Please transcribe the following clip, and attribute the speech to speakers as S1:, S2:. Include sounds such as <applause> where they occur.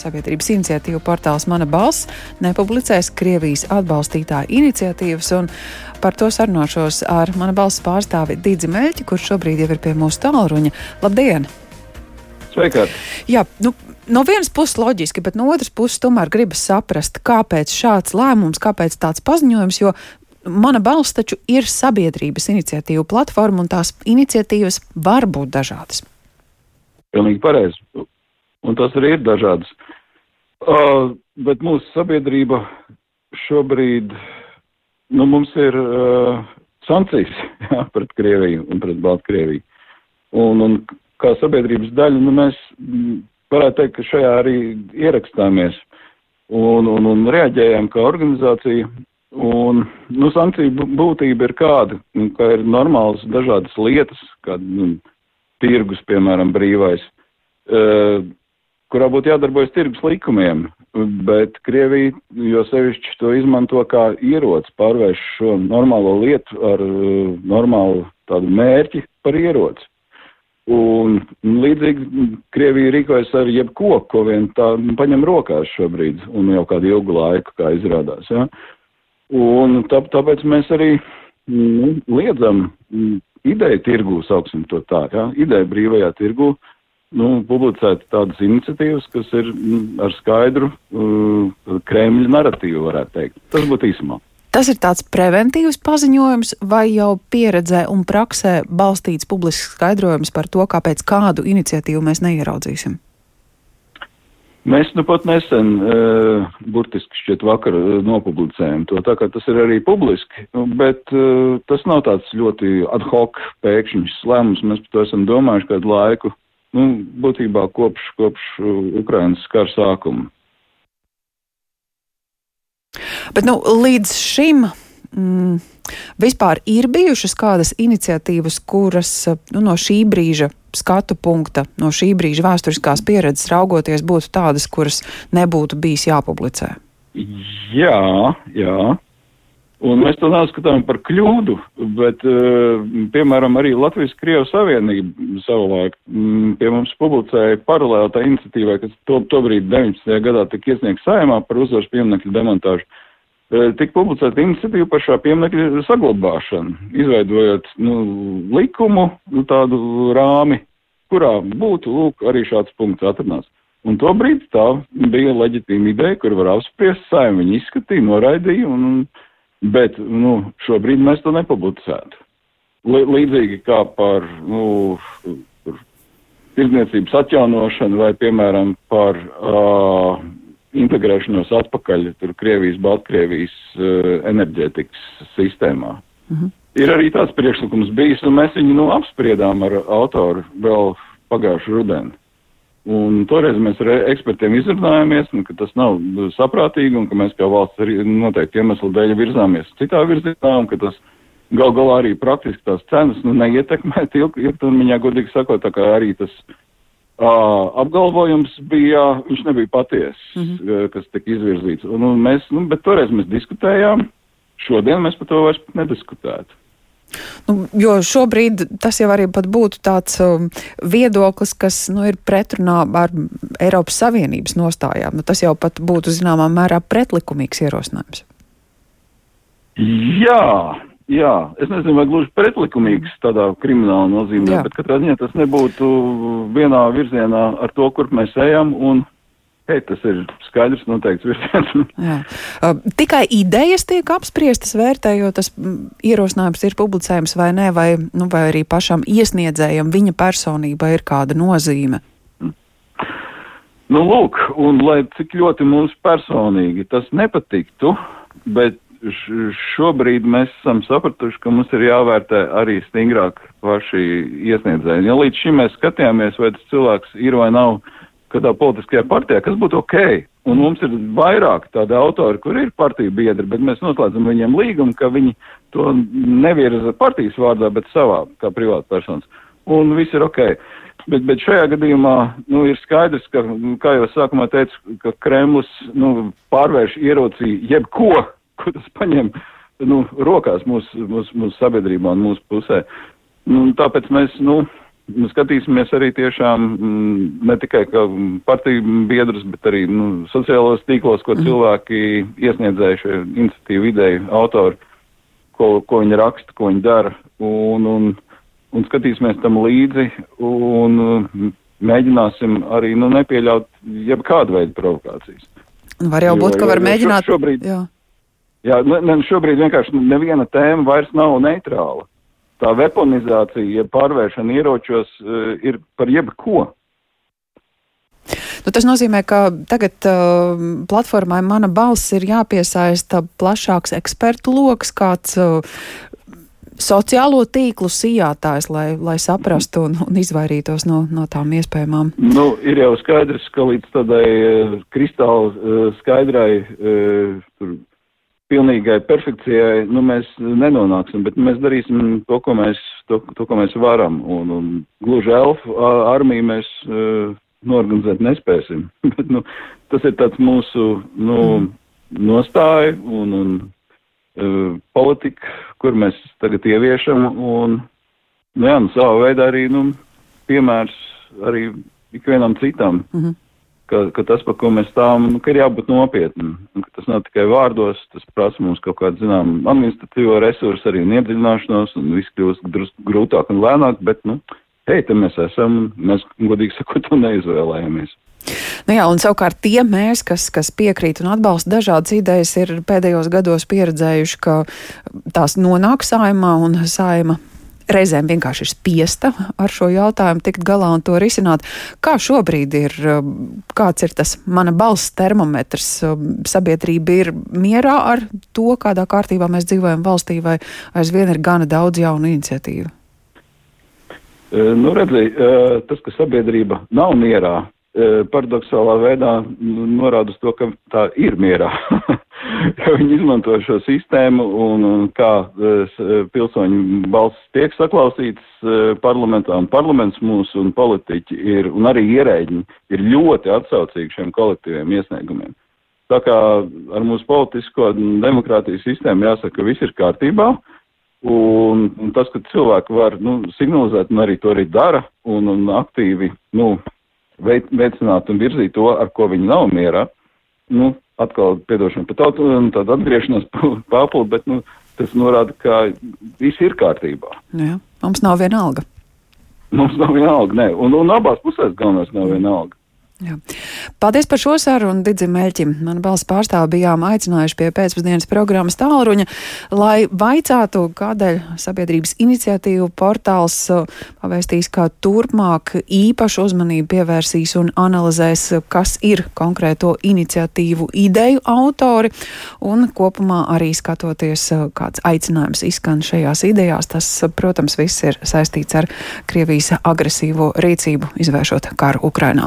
S1: sabiedrības iniciatīvu portāls Mana balss nepublicēs Krievijas atbalstītāju iniciatīvas, un par to sarunāšos ar Mana balss pārstāvi Dīdzi Meļķi, kurš šobrīd jau ir pie mūsu tālruņa. Labdien!
S2: Sveikāt!
S1: Jā, nu, no vienas puses loģiski, bet no otras puses tomēr gribas saprast, kāpēc šāds lēmums, kāpēc tāds paziņojums, jo mana balss taču ir sabiedrības iniciatīva platforma, un tās iniciatīvas var būt dažādas.
S2: Pilnīgi pareizi. Un tas arī ir dažādas. Uh, bet mūsu sabiedrība šobrīd, nu, mums ir uh, sankcijas <laughs> jā, pret Krieviju un pret Baltkrieviju. Un, un kā sabiedrības daļa, nu, mēs varētu teikt, ka šajā arī ierakstāmies un, un, un reaģējam kā organizācija. Un, nu, sankciju būtība ir kāda, nu, ka ir normālas dažādas lietas, kā nu, tirgus, piemēram, brīvais, uh, kurā būtu jādarbojas tirgus likumiem, bet Krievija, jo sevišķi to izmanto kā ieroci, pārvērš šo normālo lietu ar uh, normālu tādu mērķi par ieroci. Un līdzīgi Krievija rīkojas ar jebko, ko vien tā paņem rokās šobrīd, un jau kādu ilgu laiku, kā izrādās. Ja? Un tā, tāpēc mēs arī nu, liedzam ideju tirgū, sauksim to tā, ja? ideju brīvajā tirgū, nu, publicēt tādas iniciatīvas, kas ir ar skaidru uh, Kremļa naratīvu, varētu teikt. Tas būtu īsumā.
S1: Tas ir tāds preventīvs paziņojums, vai jau pieredzē un praksē balstīts publisks skaidrojums par to, kāpēc kādu iniciatīvu mēs neieraudzīsim?
S2: Mēs nu pat nesen, uh, burtiski šķiet vakar, uh, nopublicējam to, tā kā tas ir arī publiski, nu, bet uh, tas nav tāds ļoti ad hoc pēkšņs lēmums, mēs par to esam domājuši kādu laiku, nu, būtībā kopš, kopš Ukrainas kara sākuma.
S1: Bet nu, līdz šim. Mm, Vispār ir bijušas kādas iniciatīvas, kuras nu, no šī brīža skatu punkta, no šī brīža vēsturiskās pieredzes raugoties, būtu tādas, kuras nebūtu bijis jāpublicē?
S2: Jā, jā. Un mēs to neuzskatām par kļūdu, bet, uh, piemēram, arī Latvijas-Krievijas Savienība savulaik mm, pie mums publicēja paralēli tā iniciatīvai, kas to, tobrīd 19. gadā tika iesniegts saimā par uzvaras pieminekļu demontāžu. Uh, tika publicēta iniciatīva par šā pieminekļa saglabāšanu, izveidojot nu, likumu, nu, tādu rāmi, kurā būtu lūk, arī šāds punkts atrunāts. Un tobrīd tā bija leģitīma ideja, kur var apspriest saimē. Viņi izskatīja, noraidīja un, un Bet nu, šobrīd mēs to nepublicētu. Līdzīgi kā par nu, tirdzniecības atjaunošanu vai, piemēram, par uh, integrēšanos atpakaļ tur Krievijas, Baltkrievijas uh, enerģētikas sistēmā. Mhm. Ir arī tāds priekšlikums bijis, un mēs viņu nu, apspriedām ar autoru vēl pagājušu rudenu. Un toreiz mēs ar ekspertiem izrunājāmies, nu, ka tas nav saprātīgi un ka mēs kā valsts arī noteikti iemeslu dēļ virzāmies citā virzienā un ka tas gal galā arī praktiski tās cenas nu, neietekmēt <laughs> ilgtermiņā, godīgi sakot, tā kā arī tas uh, apgalvojums bija, viņš nebija paties, mm -hmm. kas tika izvirzīts. Un, un mēs, nu, bet toreiz mēs diskutējām, šodien mēs par to vairs nediskutētu.
S1: Nu, jo šobrīd tas jau arī būtu tāds um, viedoklis, kas nu, ir pretrunā ar Eiropas Savienības nostājām. Nu, tas jau pat būtu zināmā mērā pretlikumīgs ierosinājums.
S2: Jā, jā, es nezinu, vai gluži pretlikumīgs tādā krimināla nozīmē, jā. bet katrā ziņā tas nebūtu vienā virzienā ar to, kur mēs ejam. Un Hei, tas ir skaidrs, noteikts virziens. <laughs>
S1: tikai idejas tiek apspriestas, vērtējot, tas ierosinājums ir publicējums vai nē, vai, nu, vai arī pašam iesniedzējam viņa personība ir kāda nozīme.
S2: Nu, lūk, un lai cik ļoti mums personīgi tas nepatiktu, bet šobrīd mēs esam sapratuši, ka mums ir jāvērtē arī stingrāk paši iesniedzēji. Ja līdz šim mēs skatījāmies, vai tas cilvēks ir vai nav kādā politiskajā partijā, kas būtu ok. Un mums ir vairāk tādi autori, kur ir partiju biedri, bet mēs noslēdzam viņiem līgumu, ka viņi to nevirza partijas vārdā, bet savā, kā privāta personas. Un viss ir ok. Bet, bet šajā gadījumā nu, ir skaidrs, ka, kā jau sākumā teicu, ka Kremlis nu, pārvērš ierocī jebko, ko tas paņem nu, rokās mūsu mūs, mūs sabiedrībā un mūsu pusē. Nu, tāpēc mēs, nu, skatīsimies arī tiešām mm, ne tikai partiju biedrus, bet arī nu, sociālos tīklos, ko mm. cilvēki iesniedzējuši iniciatīvu ideju autori, ko, ko viņi raksta, ko viņi dara, un, un, un skatīsimies tam līdzi, un mēģināsim arī nu, nepieļaut jebkādu veidu provokācijas.
S1: Var jau būt, jo, ka var jo, mēģināt.
S2: Šobrīd, jā. Jā, ne, šobrīd vienkārši neviena tēma vairs nav neitrāla tā weaponizācija, ja pārvēršana ieročos uh, ir par jebko.
S1: Nu, tas nozīmē, ka tagad uh, platformai mana balss ir jāpiesaista plašāks ekspertu lokus, kāds uh, sociālo tīklu sijātājs, lai, lai saprastu un, un izvairītos no, no tām iespējamām.
S2: Nu, ir jau skaidrs, ka līdz tādai uh, kristāli uh, skaidrai uh, pilnīgai perfekcijai nu, mēs nenonāksim, bet mēs darīsim to, ko mēs, to, to, ko mēs varam. Un, un gluži elfu armiju mēs uh, norganizēt nespēsim. <laughs> bet, nu, tas ir tāds mūsu nu, nostāja un, un uh, politika, kur mēs tagad ieviešam. Un, nu, jā, nu, savā veidā arī nu, piemērs arī ikvienam citam. Mm -hmm ka, ka tas, par ko mēs stāvam, nu, ir jābūt nopietnam. Tas nav tikai vārdos, tas prasa mums kaut kādu, zinām, administratīvo resursu, arī iedziļināšanos, un viss kļūst grūtāk un lēnāk, bet, nu, hei, te mēs esam, un mēs, godīgi sakot, to neizvēlējamies.
S1: Nu jā, un savukārt tie mēs, kas, kas piekrīt un atbalsta dažādas idejas, ir pēdējos gados pieredzējuši, ka tās nonāk saimā un saima reizēm vienkārši ir spiesta ar šo jautājumu tikt galā un to risināt. Kā šobrīd ir, um, kāds ir tas mana balss termometrs? Um, sabiedrība ir mierā ar to, kādā kārtībā mēs dzīvojam valstī, vai aizvien ir gana daudz jaunu iniciatīvu?
S2: Nu, redziet, tas, ka sabiedrība nav mierā, paradoxālā veidā norāda uz to, ka tā ir mierā. <laughs> <laughs> ja viņi izmanto šo sistēmu un, un kā pilsoņu balss tiek saklausīts parlamentā un parlaments mūsu un politiķi ir, un arī ierēģi ir ļoti atsaucīgi šiem kolektīviem iesniegumiem. Tā kā ar mūsu politisko demokrātijas sistēmu jāsaka, ka viss ir kārtībā. Un, un tas, ka cilvēki var nu, signalizēt, un arī to arī dara, un, un aktīvi nu, veicināt un virzīt to, ar ko viņi nav mierā, nu, atkal, piedošana par tautu, tāda atgriešanās <laughs> papildu, bet, nu, tas norāda, ka viss ir kārtībā.
S1: Jā, mums nav viena alga.
S2: Mums nav viena alga, nē, un, un abās pusēs galvenais nav viena alga.
S1: Jā. Paldies par šo sarunu, Digim Meļķim. Man balss pārstāvi bijām aicinājuši pie pēcpusdienas programmas tālruņa, lai vaicātu, kādēļ sabiedrības iniciatīvu portāls pavēstīs, kā turpmāk īpašu uzmanību pievērsīs un analizēs, kas ir konkrēto iniciatīvu ideju autori, un kopumā arī skatoties, kāds aicinājums izskan šajās idejās. Tas, protams, viss ir saistīts ar Krievijas agresīvo rīcību, izvēršot karu Ukrainā.